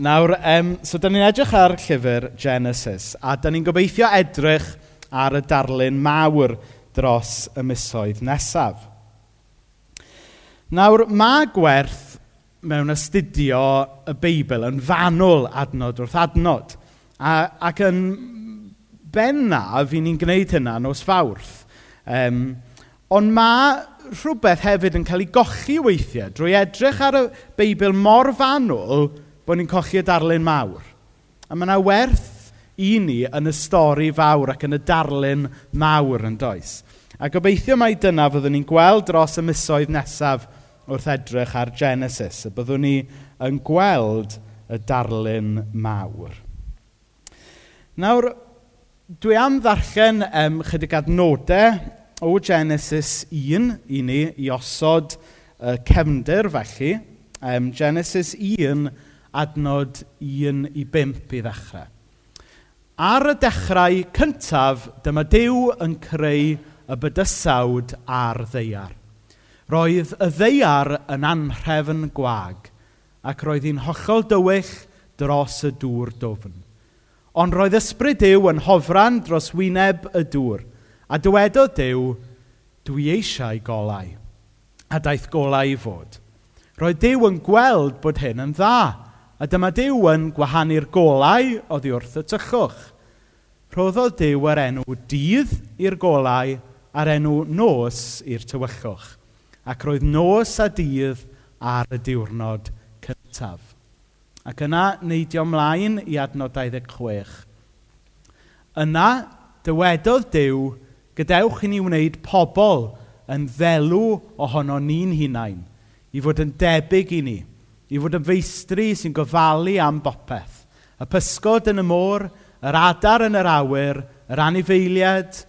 Nawr, um, so da ni'n edrych ar llyfr Genesis, a da ni'n gobeithio edrych ar y darlun mawr dros y misoedd nesaf. Nawr, mae gwerth mewn astudio y Beibl yn fanwl adnod wrth adnod, a, ac yn bennaf, i ni'n gwneud hynna nos fawrth. Um, ond mae rhywbeth hefyd yn cael ei gochi weithiau drwy edrych ar y Beibl mor fanwl bod ni'n cochi y darlun mawr. A mae yna werth i ni yn y stori fawr ac yn y darlun mawr yn does. A gobeithio mai dyna fyddwn ni'n gweld dros y misoedd nesaf wrth edrych ar Genesis, Y byddwn ni yn gweld y darlun mawr. Nawr, dwi am ddarllen um, chydig adnodau o Genesis 1 i ni, i osod uh, cefndir felly. Um, Genesis 1 adnod 1 i 5 i ddechrau. Ar y dechrau cyntaf, dyma Dyw yn creu y bydysawd a'r ddeiar. Roedd y ddeiar yn anhrefn gwag, ac roedd hi'n hollol dywyll dros y dŵr dofn. Ond roedd ysbryd Dyw yn hofran dros wyneb y dŵr, a dywedodd Dyw, dwi eisiau golau, a daeth golau i fod. Roedd Dyw yn gweld bod hyn yn dda, A dyma Dyw yn gwahanu'r golau oddi wrth y tychwch. Rhoddodd Dyw yr enw dydd i'r golau a'r enw nos i'r tywychwch. Ac roedd nos a dydd ar y diwrnod cyntaf. Ac yna neidio mlaen i adnod 26. Yna dywedodd Dyw, gadewch i ni wneud pobl yn ddelw ohono ni'n hunain, i fod yn debyg i ni – i fod yn feistri sy'n gofalu am bopeth. Y pysgod yn y môr, yr adar yn yr awyr, yr anifeiliad,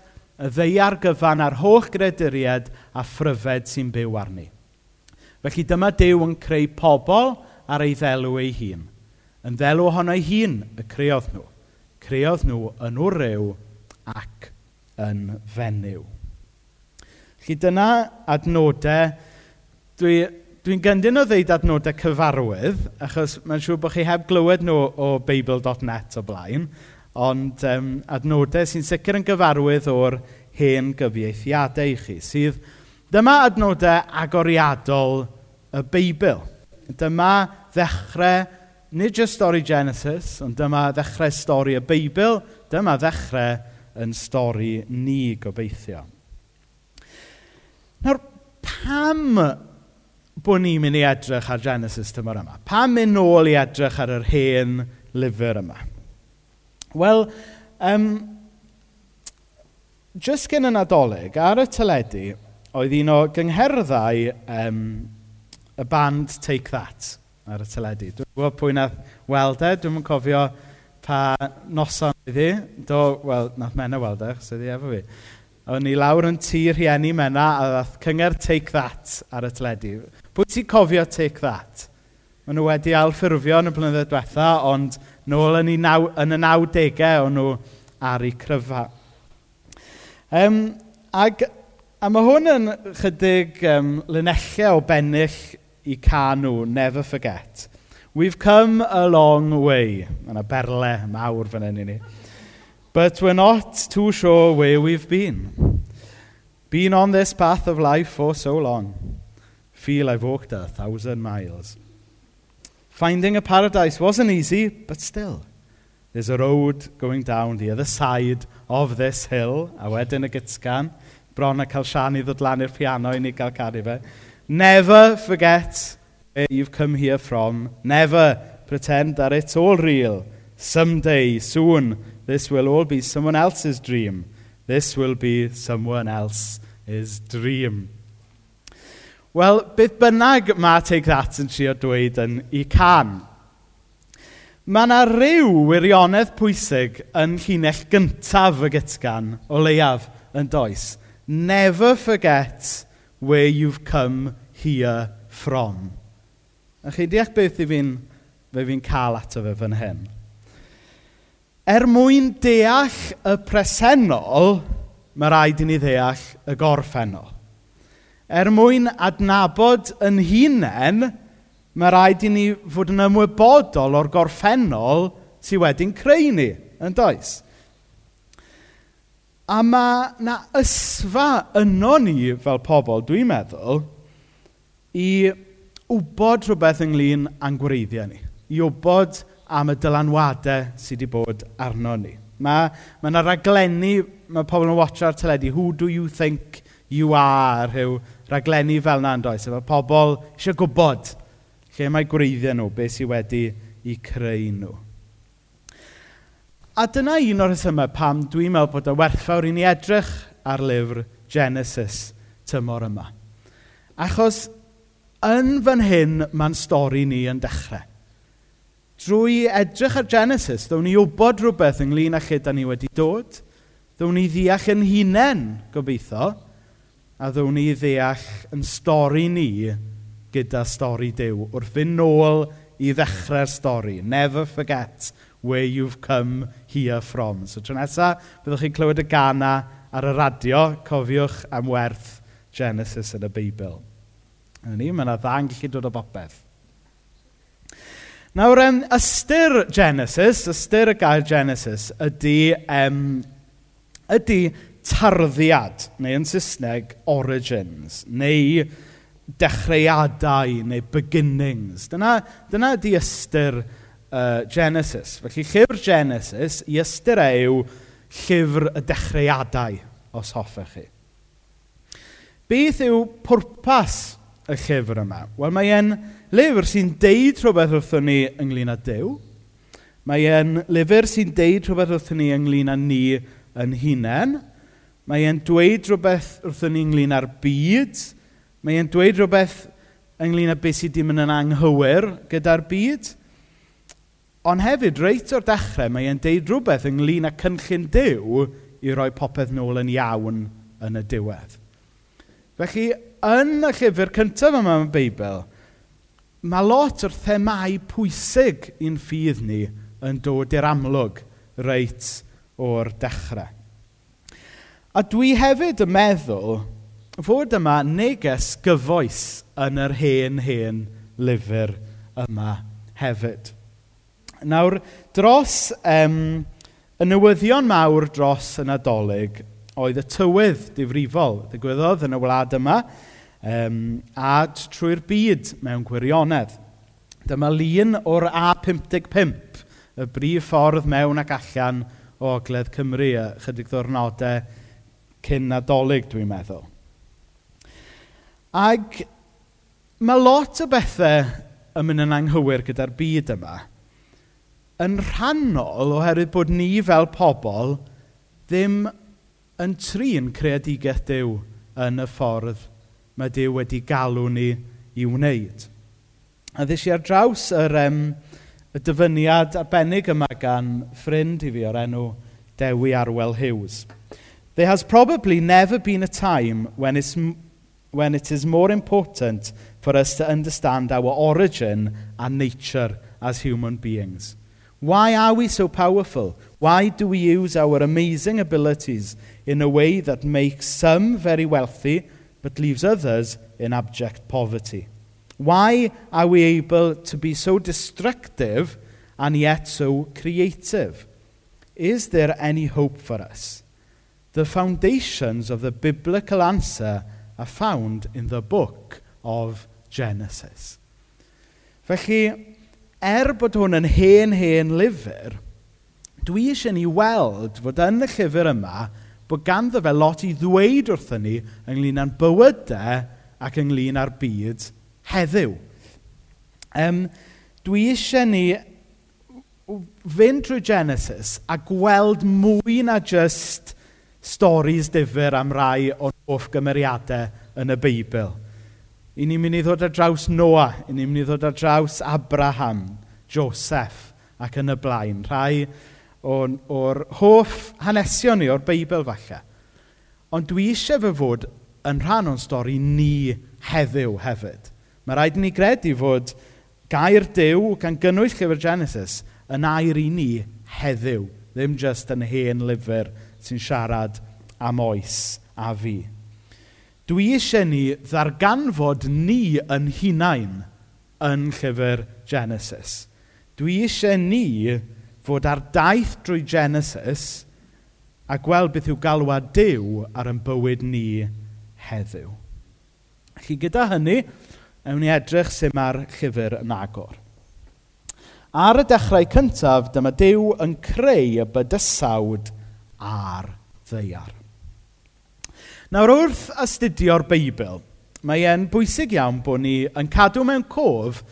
y ddeiar gyfan a'r holl greduriad a phryfed sy'n byw arni. Felly dyma Dyw yn creu pobl ar ei ddelw ei hun. Yn ddelw ohono ei hun y creodd nhw. Creodd nhw yn wryw ac yn fenyw. Felly dyna adnodau dwi dwi'n gyndyn o ddeud adnodau cyfarwydd, achos mae'n siŵr bod chi heb glywed nhw o Bible.net o blaen, ond um, adnodau sy'n sicr yn gyfarwydd o'r hen gyfieithiadau i chi, sydd dyma adnodau agoriadol y Beibl. Dyma ddechrau, nid jyst stori Genesis, ond dyma ddechrau stori y Beibl, dyma ddechrau yn stori ni gobeithio. Nawr, pam bod ni'n mynd i edrych ar Genesis tymor yma? Pam mynd nôl i edrych ar yr hen lyfr yma? Wel, um, jyst gen y Nadolig, ar y teledu, oedd un o gyngherddau um, y band Take That ar y teledu. Dwi'n gwybod pwy nath weld e, dwi'n cofio pa noson oedd hi. Do, wel, nath mena weld e, chos iddi efo fi. O'n i lawr yn tŷ rhieni mena a ddath cyngher Take That ar y teledu. Pwy ti'n cofio take that? Maen nhw wedi alffurfio yn y blynyddoedd diwetha, ond nôl yn, naw, yn y 90au o'n nhw ar eu cryfa. Um, ag, a mae hwn yn chydig um, linellau o bennill i can nhw, never forget. We've come a long way. Mae yna berle mawr fan hyn i ni. But we're not too sure where we've been. Been on this path of life for so long feel I've walked a thousand miles. Finding a paradise wasn't easy, but still. There's a road going down the other side of this hill, a wedyn y gytsgan, bron a cael sian i ddod lan i'r piano i ni gael caru fe. Never forget where you've come here from. Never pretend that it's all real. Someday, soon, this will all be someone else's dream. This will be someone else's dream. Wel, beth bynnag mae Take That yn trio dweud yn i can. Mae yna rhyw wirionedd pwysig yn llinell gyntaf y gytgan o leiaf yn does. Never forget where you've come here from. A chi deall beth i fi'n fe fi'n cael ato fe fan hyn. Er mwyn deall y presennol, mae rhaid i ni ddeall y gorffennol. Er mwyn adnabod yn hunain, mae rhaid i ni fod yn ymwybodol o'r gorffennol sydd wedi'n creu ni, yn does? A mae na ysfa yno ni fel pobl, dwi'n meddwl, i wybod rhywbeth ynglyn â'n gwreiddiau ni. I wybod am y dylanwadau sydd wedi bod arno ni. Mae yna ma raglenni, mae pobl yn watch ar teledu, who do you think you are, rhyw raglenni fel na yn does. Efo pobl eisiau gwybod lle mae gwreiddiau nhw, beth sydd wedi i creu nhw. A dyna un o'r rhesymau pam dwi'n meddwl bod y werthfawr i ni edrych ar lyfr Genesis tymor yma. Achos yn fan hyn mae'n stori ni yn dechrau. Drwy edrych ar Genesis, ddown ni wybod rhywbeth ynglyn â lle da ni wedi dod. Ddown ni ddeall yn hunain, gobeithio, a ddown ni ddeall yn stori ni gyda stori Dyw. Wrth fynd nôl i ddechrau'r stori. Never forget where you've come here from. So tro nesaf, byddwch chi'n clywed y gana ar y radio. Cofiwch am werth Genesis yn y Beibl. Yn ni, mae yna ddang gallu dod o bopeth. Nawr, um, ystyr Genesis, ystyr y gair Genesis, ydy, um, ydy tarddiad, neu yn Saesneg, origins, neu dechreuadau, neu beginnings. Dyna, dyna di ystyr uh, Genesis. Felly llyfr Genesis, i ystyr e yw llyfr y dechreuadau, os hoffech chi. Beth yw pwrpas y llyfr yma? Wel, mae e'n lyfr sy'n deud rhywbeth wrthyn ni ynglyn â Dyw. Mae e'n lyfr sy'n deud rhywbeth wrthyn ni ynglyn â ni yn hunain. Mae e'n dweud rhywbeth wrthyn ni ynglyn â'r byd. Mae e'n dweud rhywbeth ynglyn â beth sydd ddim yn anghywir gyda'r byd. Ond hefyd, reit o'r dechrau, mae e'n deud rhywbeth ynglyn â cynllun Dyw i roi popeth nôl yn iawn yn y diwedd. Felly, yn y llyfr cyntaf yma yn y Beibl, mae lot o'r themau pwysig i'n ffydd ni yn dod i'r amlwg reit o'r dechrau. A dwi hefyd yn meddwl fod yma neges gyfoes yn yr hen, hen lyfr yma hefyd. Nawr, dros um, y newyddion mawr dros y Nadolig oedd y tywydd difrifol. ddigwyddodd yn y wlad yma um, a trwy'r byd mewn gwirionedd. Dyma lun o'r A55, y brif ffordd mewn ac allan o Ogledd Cymru, a chydig ddwrnodau cyn nadolig, dwi'n meddwl. Ac mae lot o bethau yn mynd yn anghywir gyda'r byd yma yn rhannol oherwydd bod ni fel pobl ddim yn trin creadigaeth Dyw yn y ffordd mae Dyw wedi galw ni i wneud. A ddys i ar draws yr, um, y dyfyniad arbennig yma gan ffrind i fi o'r enw Dewi Arwel Hughes. There has probably never been a time when, it's, when it is more important for us to understand our origin and nature as human beings. Why are we so powerful? Why do we use our amazing abilities in a way that makes some very wealthy but leaves others in abject poverty? Why are we able to be so destructive and yet so creative? Is there any hope for us? The foundations of the biblical answer are found in the book of Genesis. Felly, er bod hwn yn hen, hen lyfr, dwi eisiau ni weld fod yn y llyfr yma bod ganddo fe lot i ddweud wrthyn ni ynglyn â'n bywydau ac ynglyn â'r byd heddiw. Um, dwi eisiau ni fynd trwy Genesis a gweld mwy na jyst storis difyr am rai o'n hoff gymeriadau yn y Beibl. I ni'n mynd i ddod ar draws Noah, i ni'n mynd i ddod ar draws Abraham, Joseph ac yn y blaen. Rhai o'n, o'r hoff hanesion ni o'r Beibl falle. Ond dwi eisiau fe fod yn rhan o'n stori ni heddiw hefyd. Mae rhaid i ni gredu fod gair dew gan gynnwys llyfr Genesis yn air i ni heddiw, ddim just yn hen lyfr sy'n siarad am oes a fi. Dwi eisiau ni ddarganfod ni yn hunain yn llyfr Genesis. Dwi eisiau ni fod ar daith drwy Genesis a gweld beth yw galwad Dyw ar ein bywyd ni heddiw. Chi gyda hynny, ewn ni edrych sy'n mae'r llyfr yn agor. Ar y dechrau cyntaf, dyma Dyw yn creu y bydysawd a'r ddeiar. Nawr wrth astudio'r Beibl, mae e'n bwysig iawn bod ni yn cadw mewn cof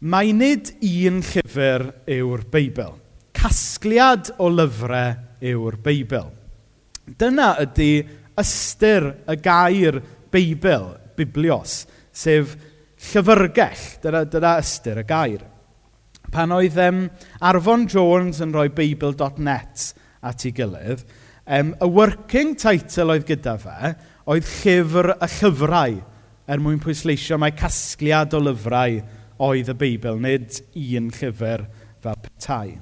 mae nid un llyfr yw'r Beibl. Casgliad o lyfrau yw'r Beibl. Dyna ydy ystyr y gair Beibl, Biblios, sef llyfrgell. Dyna, dyna ystyr y gair. Pan oedd um, Arfon Jones yn rhoi Beibl.net at ei gilydd. Um, y working title oedd gyda fe oedd Llyfr y Llyfrau, er mwyn pwysleisio mae casgliad o lyfrau oedd y Beibl, nid un llyfr fel petai.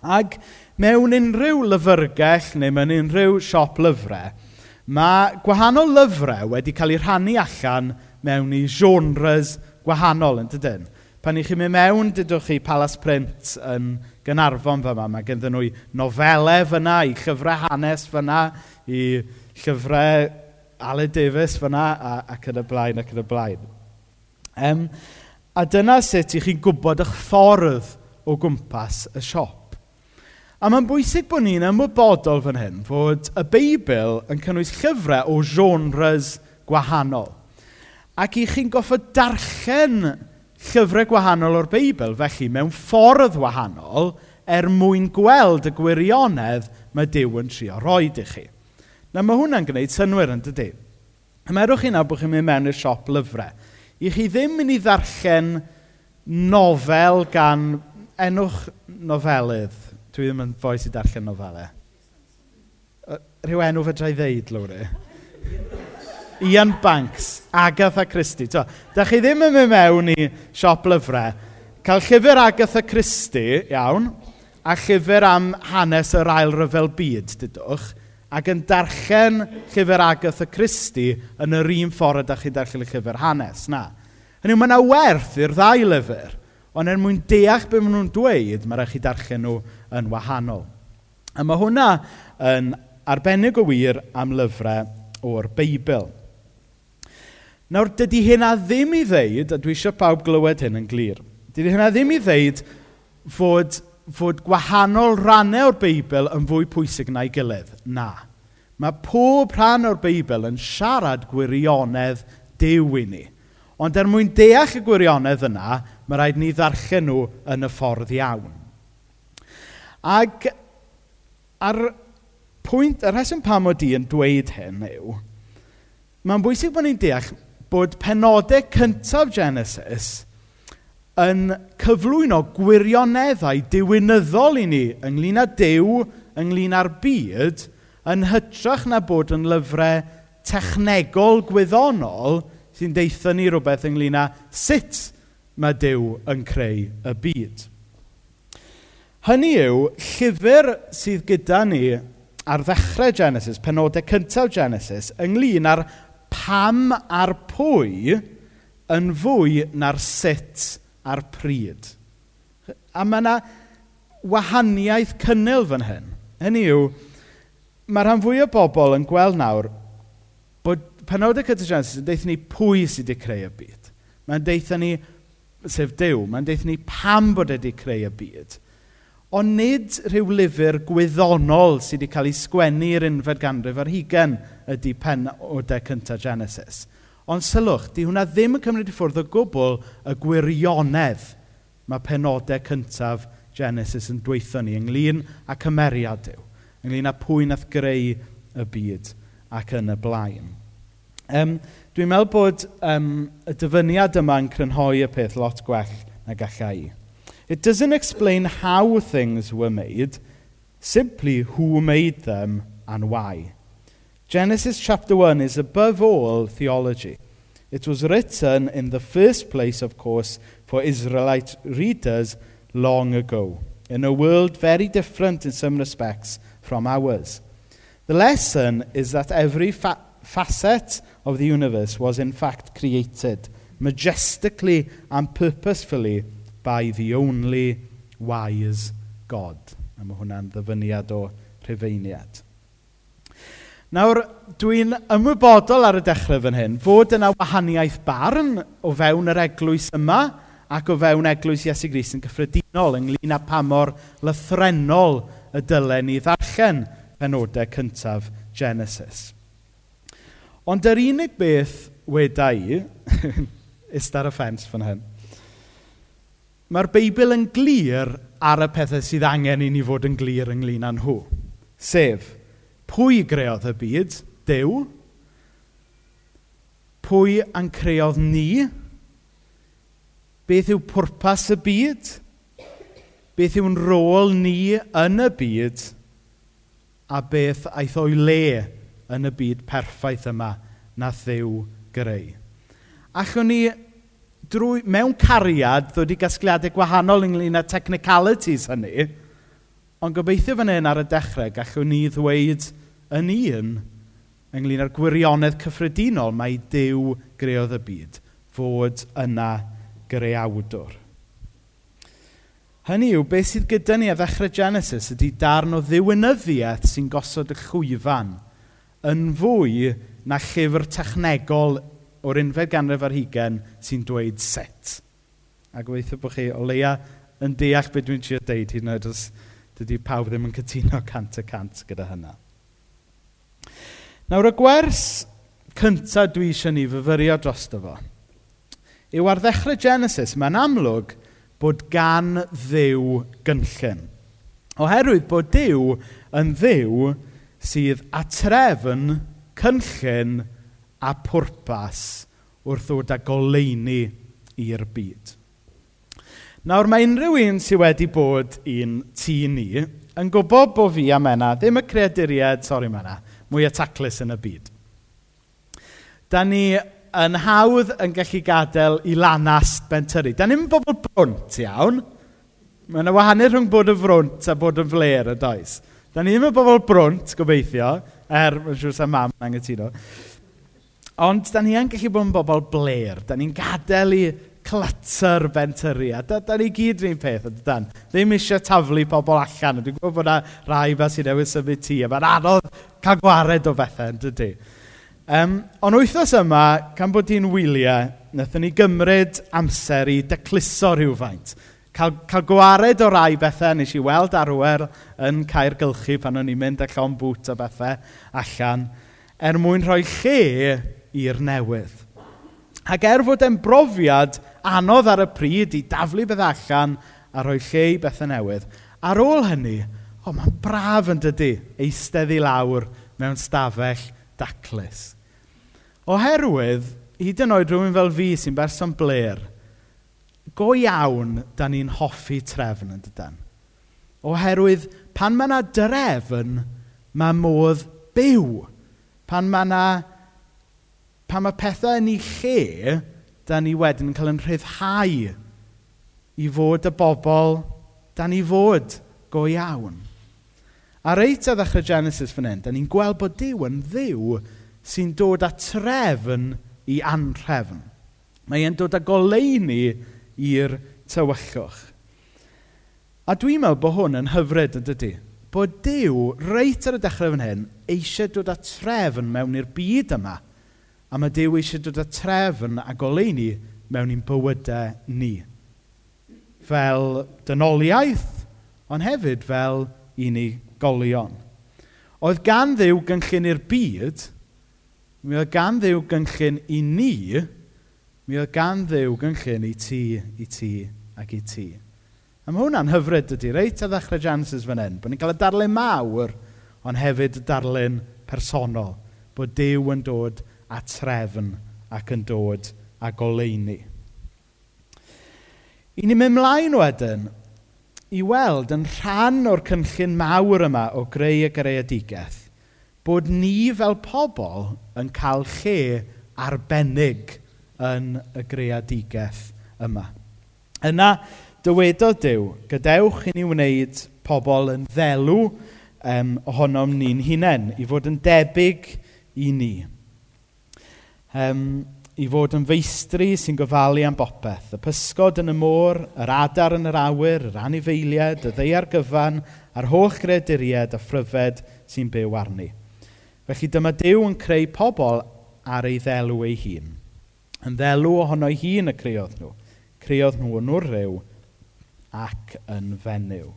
Ac mewn unrhyw lyfrgell neu mewn unrhyw siop lyfrau, mae gwahanol lyfrau wedi cael eu rhannu allan mewn i genres gwahanol yn dydyn. Pan i chi mynd mewn, dydwch chi Palas Print yn Gynarfon fyma. Mae genddyn nhw nofelau fyna, i llyfrau hanes fyna, i llyfrau Ale Davies fyna, a, ac yn y blaen, ac yn y blaen. Um, a dyna sut i chi'n gwybod eich ffordd o gwmpas y siop. A mae'n bwysig bod ni'n ymwybodol fan hyn fod y Beibl yn cynnwys llyfrau o genres gwahanol. Ac i chi'n goffod darllen llyfrau gwahanol o'r Beibl, felly mewn ffordd wahanol, er mwyn gweld y gwirionedd mae Dyw yn trio roi i chi. Na mae hwnna'n gwneud synwyr yn dydy. Ymerwch chi nawr bod chi'n mynd mewn i'r siop lyfrau. I chi ddim mynd i ddarllen nofel gan enwch nofelydd. Dwi ddim yn foes i darllen nofelau. Rhyw enw fedra i ddeud, Lowry. Ian Banks, Agatha Christie. To, da chi ddim yn mynd mewn i siop lyfrau. Cael llyfr Agatha Christie, iawn, a llyfr am hanes yr ail ryfel byd, dydwch, ac yn darllen llyfr Agatha Christie yn yr un ffordd ydych chi'n darllen y llyfr hanes. Na. Hynny, mae yna werth i'r ddau lyfr, ond er mwyn deall beth maen nhw'n dweud, mae rhaid chi darllen nhw yn wahanol. A mae hwnna yn arbennig o wir am lyfrau o'r Beibl. Nawr, dydy hynna ddim i ddeud, a dwi eisiau pawb glywed hyn yn glir, dydy hynna ddim i ddeud fod, fod gwahanol rannau o'r Beibl yn fwy pwysig na'i gilydd. Na. Mae pob rhan o'r Beibl yn siarad gwirionedd dew i ni. Ond er mwyn deall y gwirionedd yna, mae rhaid ni ddarllen nhw yn y ffordd iawn. Ac ar pwynt, y rheswm pam o di yn dweud hyn yw, mae'n bwysig bod ni'n deall bod penodau cyntaf Genesis yn cyflwyno gwirioneddau diwynyddol i ni ynglyn â dew, ynglyn â'r byd, yn hytrach na bod yn lyfrau technegol gwyddonol sy'n deitha ni rhywbeth ynglyn â sut mae Dyw yn creu y byd. Hynny yw, llyfr sydd gyda ni ar ddechrau Genesis, penodau cyntaf Genesis, ynglyn â'r pam a'r pwy yn fwy na'r sut a'r pryd. A mae yna wahaniaeth cynnil fan hyn. Hynny yw, mae rhan fwy o bobl yn gweld nawr bod penodau Genesis yn deithio ni pwy sydd wedi creu y byd. Mae'n deithio ni, sef Dyw, mae'n deithio ni pam bod wedi creu y byd ond nid rhyw lyfr gwyddonol sydd wedi cael ei sgwennu i'r unfed ganrif ar hugen ydy pen de cyntaf Genesis. Ond sylwch, di hwnna ddim yn cymryd i ffwrdd o gwbl y gwirionedd mae penodau cyntaf Genesis yn dweithio ni ynglyn â cymeriad yw. ynglyn â pwy nath greu y byd ac yn y blaen. Um, dwi'n meddwl bod um, y dyfyniad yma yn crynhoi y peth lot gwell na gallai i. It doesn't explain how things were made, simply who made them and why. Genesis chapter 1 is above all theology. It was written in the first place, of course, for Israelite readers long ago, in a world very different in some respects from ours. The lesson is that every fa- facet of the universe was, in fact, created majestically and purposefully by the only wise God. A mae hwnna'n ddyfyniad o rhufeiniad. Nawr, dwi'n ymwybodol ar y dechrau fan hyn fod yna wahaniaeth barn o fewn yr eglwys yma ac o fewn eglwys Iesu Gris yn gyffredinol ynglyn â pa mor lythrenol y dylen ni ddarllen penodau cyntaf Genesis. Ond yr unig beth wedau i, ist ar y ffens fan hyn, mae'r Beibl yn glir ar y pethau sydd angen i ni fod yn glir ynglyn â nhw. Sef, pwy greodd y byd? Dew. Pwy yn creodd ni? Beth yw pwrpas y byd? Beth yw'n rôl ni yn y byd? A beth aeth o'i le yn y byd perffaith yma na ddew greu? Allwn ni drwy, mewn cariad ddod i gasgliadau gwahanol ynglyn â technicalities hynny, ond gobeithio fan hyn ar y dechrau gallwn ni ddweud yn un ynglyn â'r gwirionedd cyffredinol mae Dyw greodd y byd, fod yna greawdwr. Hynny yw, beth sydd gyda ni a ddechrau Genesis ydy darn o ddiwynyddiaeth sy'n gosod y chwyfan yn fwy na llyfr technegol o'r unfed ganrif ar hugen sy'n dweud set. A gobeithio bod chi o leia yn deall beth dwi'n trio deud, hyn oed os dydy pawb ddim yn cytuno cant y cant gyda hynna. Nawr y gwers cyntaf dwi eisiau ni fyfyrio dros fo yw ar ddechrau Genesis, mae'n amlwg bod gan ddiw gynllun. Oherwydd bod Dyw yn ddiw sydd atrefn cynllun a pwrpas wrth ddod â goleini i'r byd. Nawr mae unrhyw un sydd wedi bod i'n tŷ ni yn gwybod bod fi a Mena ddim y creaduried, sori Mena, mwy ataclus yn y byd. Da ni yn hawdd yn gallu gadael i lanast bentyru. Da ni'n bobl brwnt iawn. Mae yna wahanol rhwng bod yn frwnt a bod yn fler y does. Da ni ddim yn bobl brwnt, gobeithio, er, mae'n siŵr sef mam angytuno. Ond, da ni yn gallu bod yn bobl bler. Da ni'n gadael i clutter A Da, da ni gyd rhywun peth, ydydan. Ddim eisiau taflu pobl allan. Dwi'n gwybod bod yna rai fel sy'n newid symud ti. a mae'n anodd cael gwared o bethau, yn dydy. Um, ond wythnos yma, gan bod hi'n wyliau, wnaethon ni gymryd amser i decluso rhywfaint. Cael, cael gwared o rai bethau nes i weld arwer yn cair gylchu pan o'n i'n mynd allan bwt o bethau allan, er mwyn rhoi lle i'r newydd. Ac er fod e'n brofiad anodd ar y pryd i daflu beth allan a rhoi lle i bethau newydd, ar ôl hynny, o, mae'n braf yn dydy eistedd i lawr mewn stafell daclus. Oherwydd, hyd yn oed rhywun fel fi sy'n berson bler, go iawn da ni'n hoffi trefn yn dydyn. Oherwydd, pan mae yna drefn, mae modd byw. Pan mae yna pan mae pethau yn ei lle, da ni wedyn yn cael yn rhyddhau i fod y bobl da ni fod go iawn. A reit a ddechrau Genesis fan hyn, da ni'n gweld bod Dyw yn ddiw sy'n dod â trefn i anrefn. Mae e'n dod â goleini i'r tywyllwch. A dwi'n meddwl bod hwn yn hyfryd yn dydy. Bod Dyw, reit ar y dechrau fan hyn, eisiau dod â trefn mewn i'r byd yma – A mae Dyw eisiau dod â trefn a goleini mewn i'n bywydau ni. Fel dynoliaeth, ond hefyd fel unigolion. Oedd gan ddiw gynllun i'r byd, mi oedd gan ddiw gynllun i ni, mi oedd gan ddiw gynllun i ti, i ti ac i ti. A mae hwnna'n hyfryd ydy, reit a ddechrau Genesis fan hyn, bod ni'n cael y darlun mawr, ond hefyd y darlun personol, bod Dyw yn dod a trefn ac yn dod a goleini. I ni'n mynd mlaen wedyn i weld yn rhan o'r cynllun mawr yma o greu y greadigaeth bod ni fel pobl yn cael lle arbennig yn y greadigaeth yma. Yna dywedodd Dyw, gadewch i ni wneud pobl yn ddelw um, ohonom ni'n hunain, i fod yn debyg i ni um, i fod yn feistri sy'n gofalu am bopeth. Y pysgod yn y môr, yr adar yn yr awyr, yr anifeiliad, y ddeiar gyfan, a'r holl greduried a phryfed sy'n byw arni. Felly dyma Dyw yn creu pobl ar ei ddelw ei hun. Yn ddelw ohono ei hun y creodd nhw. Creodd nhw yn wrhyw ac yn fenyw.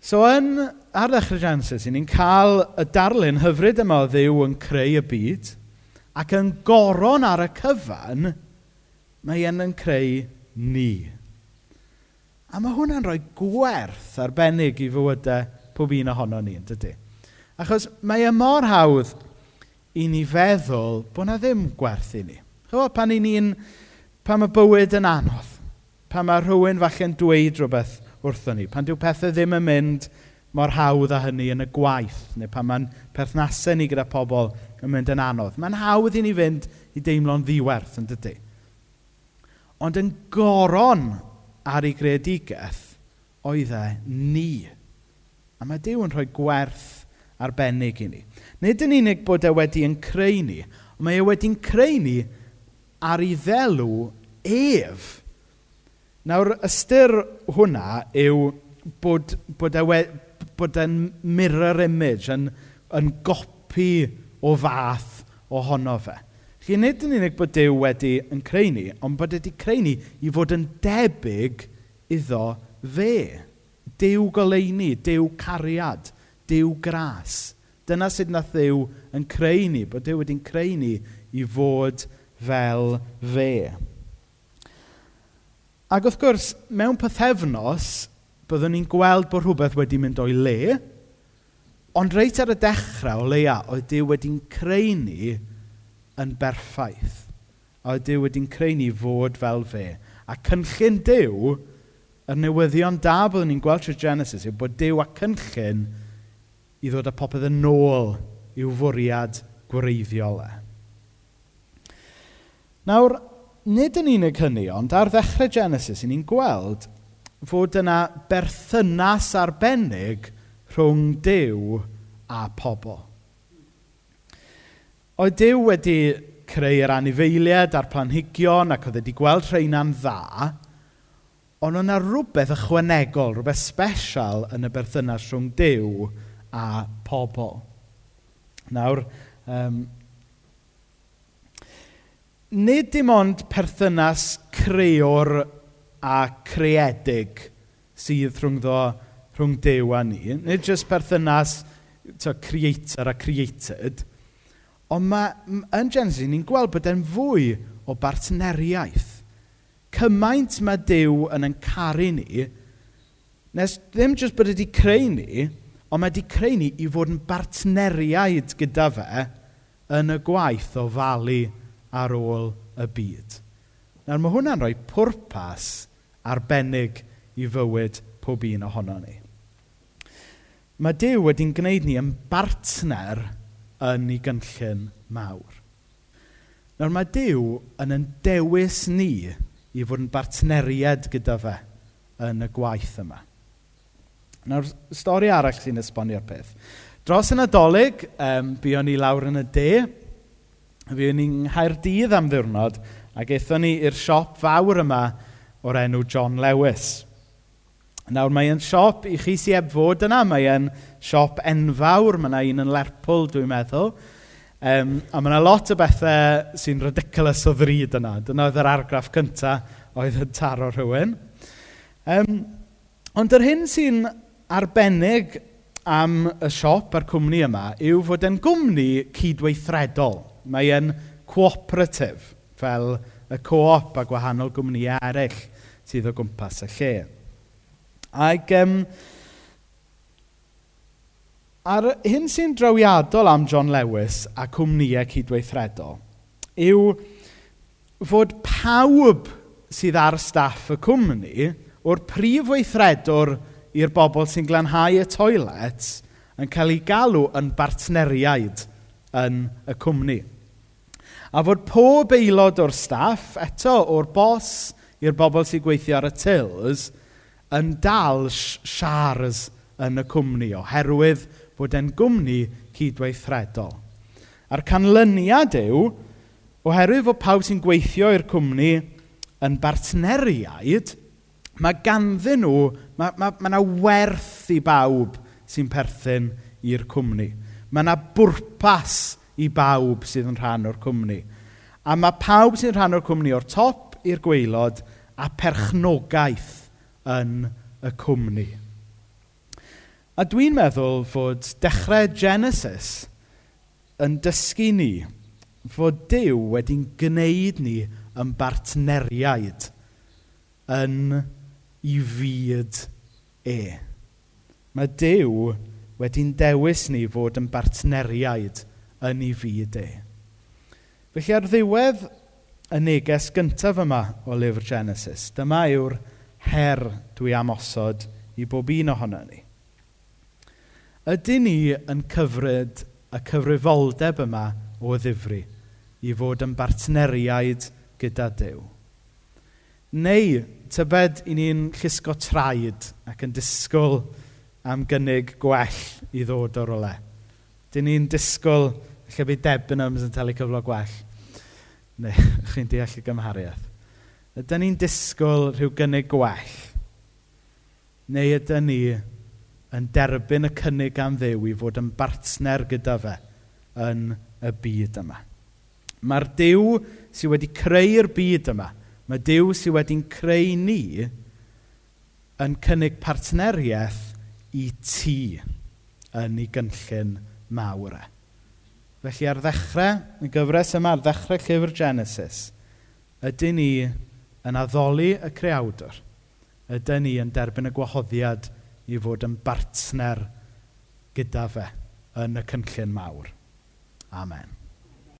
So yn, ar ddechrau Genesis, ni'n cael y darlun hyfryd yma o ddiw yn creu y byd, ac yn goron ar y cyfan, mae e'n yn creu ni. A mae hwnna'n rhoi gwerth arbennig i fywydau pob un ohono ni, yn dydy. Achos mae y mor hawdd i ni feddwl bod na ddim gwerth i ni. Chyfo, pan i ni'n, pan mae bywyd yn anodd, pan mae rhywun falle'n dweud rhywbeth wrthon ni. Pan dyw pethau ddim yn mynd mor hawdd â hynny yn y gwaith, neu pan mae'n perthnasau ni gyda pobl yn mynd yn anodd. Mae'n hawdd i ni fynd i deimlo'n ddiwerth yn dydy. Ond yn goron ar ei greadigaeth, oedd e ni. A mae Dyw yn rhoi gwerth arbennig i ni. Nid yn unig bod e wedi yn creu ni, ond mae e wedi'n creu ni ar ei ddelw ef Nawr, ystyr hwnna yw bod, bod, e, we, bod e'n mirror image, yn, yn gopi o fath ohono fe. Chi nid yn unig bod Dyw wedi yn creu ni, ond bod e wedi creu ni i fod yn debyg iddo fe. Dyw goleini, Dyw cariad, Dyw gras. Dyna sut nath Dyw yn creu ni, bod Dyw wedi'n creu ni i fod fel fe. Ac wrth gwrs, mewn pethefnos, byddwn ni'n gweld bod rhywbeth wedi mynd o'i le, ond reit ar y dechrau o leia, oedd Dyw wedi'n creu ni yn berffaith. A oedd Dyw wedi'n creu ni fod fel fe. A cynllun Dyw, y newyddion da byddwn ni'n gweld trwy Genesis, yw bod Dyw a cynllun i ddod â popeth yn ôl i'w fwriad gwreiddiol e. Nawr, nid yn unig hynny, ond ar ddechrau Genesis, ni'n gweld fod yna berthynas arbennig rhwng Dyw a pobl. Oedd Dyw wedi creu'r anifeiliaid a'r planhigion ac oedd wedi gweld rheina'n dda, ond o'na rhywbeth ychwanegol, rhywbeth special yn y berthynas rhwng Dyw a pobl. Nawr, um, nid dim ond perthynas creor a creedig sydd rhwng, ddo, rhwng Dew a ni, nid jyst perthynas to, creator a created, ond mae yn Genesis ni'n gweld bod e'n fwy o bartneriaeth. Cymaint mae Dew yn encaru ni, nes ddim jyst bod wedi creu ni, ond mae wedi creu ni i fod yn bartneriaid gyda fe yn y gwaith o falu ar ôl y byd. Nawr mae hwnna'n rhoi pwrpas arbennig i fywyd pob un ohono ni. Mae Dyw wedi'n gwneud ni yn bartner yn ei gynllun mawr. Nawr mae Dyw yn yn dewis ni i fod yn bartneriad gyda fe yn y gwaith yma. Nawr, stori arall sy'n esbonio'r peth. Dros yn adolyg, um, buon ni lawr yn y de, Fi yn i'n Nghaerdydd am ddiwrnod ac aethon ni i'r siop fawr yma o'r enw John Lewis. Nawr mae e'n siop, i chi sy'n eb fod yna, mae e'n siop enfawr, mae yna un yn Lerpwl dwi'n meddwl. Um, a mae yna lot o bethau sy'n ridiculous o ddrud yna. Dyna oedd yr argraff cyntaf oedd yn taro rhywun. Um, ond yr hyn sy'n arbennig am y siop a'r cwmni yma yw fod e'n gwmni cydweithredol. Mae e'n cooperative, fel y co-op a gwahanol gwmnïau eraill sydd o gwmpas y lle. Ac um, a'r hyn sy'n drawiadol am John Lewis a cwmnïau cydweithredol yw fod pawb sydd ar staff y cwmni o'r prif weithredwr i'r bobl sy'n glanhau y toilet yn cael ei galw yn bartneriaid yn y cwmni. A fod pob aelod o'r staff, eto o'r bos i'r bobl sy'n gweithio ar y tils, yn dal siars yn y cwmni oherwydd bod e'n gwmni cydweithredol. A'r canlyniad yw, oherwydd fod pawb sy'n gweithio i'r cwmni yn bartneriaid, mae ganddyn nhw, mae yna ma, ma werth i bawb sy'n perthyn i'r cwmni. Mae yna bwrpas i bawb sydd yn rhan o'r cwmni. A mae pawb sy'n rhan o'r cwmni o'r top i'r gweilod a perchnogaeth yn y cwmni. A dwi'n meddwl fod dechrau Genesis yn dysgu ni fod Dyw wedi'n gwneud ni yn bartneriaid yn i fyd e. Mae Dyw wedi'n dewis ni fod yn bartneriaid yn ei fyd e. Felly ar ddiwedd y neges gyntaf yma o lyfr Genesis, dyma yw'r her dwi am osod i bob un ohono ni. Ydyn ni yn cyfryd y cyfrifoldeb yma o ddifri i fod yn bartneriaid gyda Dyw? Neu tybed i ni'n llusgo traed ac yn disgwyl am gynnig gwell i ddod o'r rolau. Dyn ni'n disgwyl lle bydd Debenhams yn talu cyflog gwell. Neu, chi'n deall y gymhariaeth. Ydyn ni'n disgwyl rhyw gynnig gwell? Neu ydyn ni yn derbyn y cynnig am ddew i fod yn bartner gyda fe yn y byd yma? Mae'r Dyw sydd wedi creu'r byd yma, mae Dyw sydd wedi'n creu ni yn cynnig partneriaeth i ti yn ei gynllun mawr e. Felly ar ddechrau, y gyfres yma ar ddechrau llyfr Genesis, ydyn ni yn addoli y creawdwr. Ydyn ni yn derbyn y gwahoddiad i fod yn bartner gyda fe yn y cynllun mawr. Amen.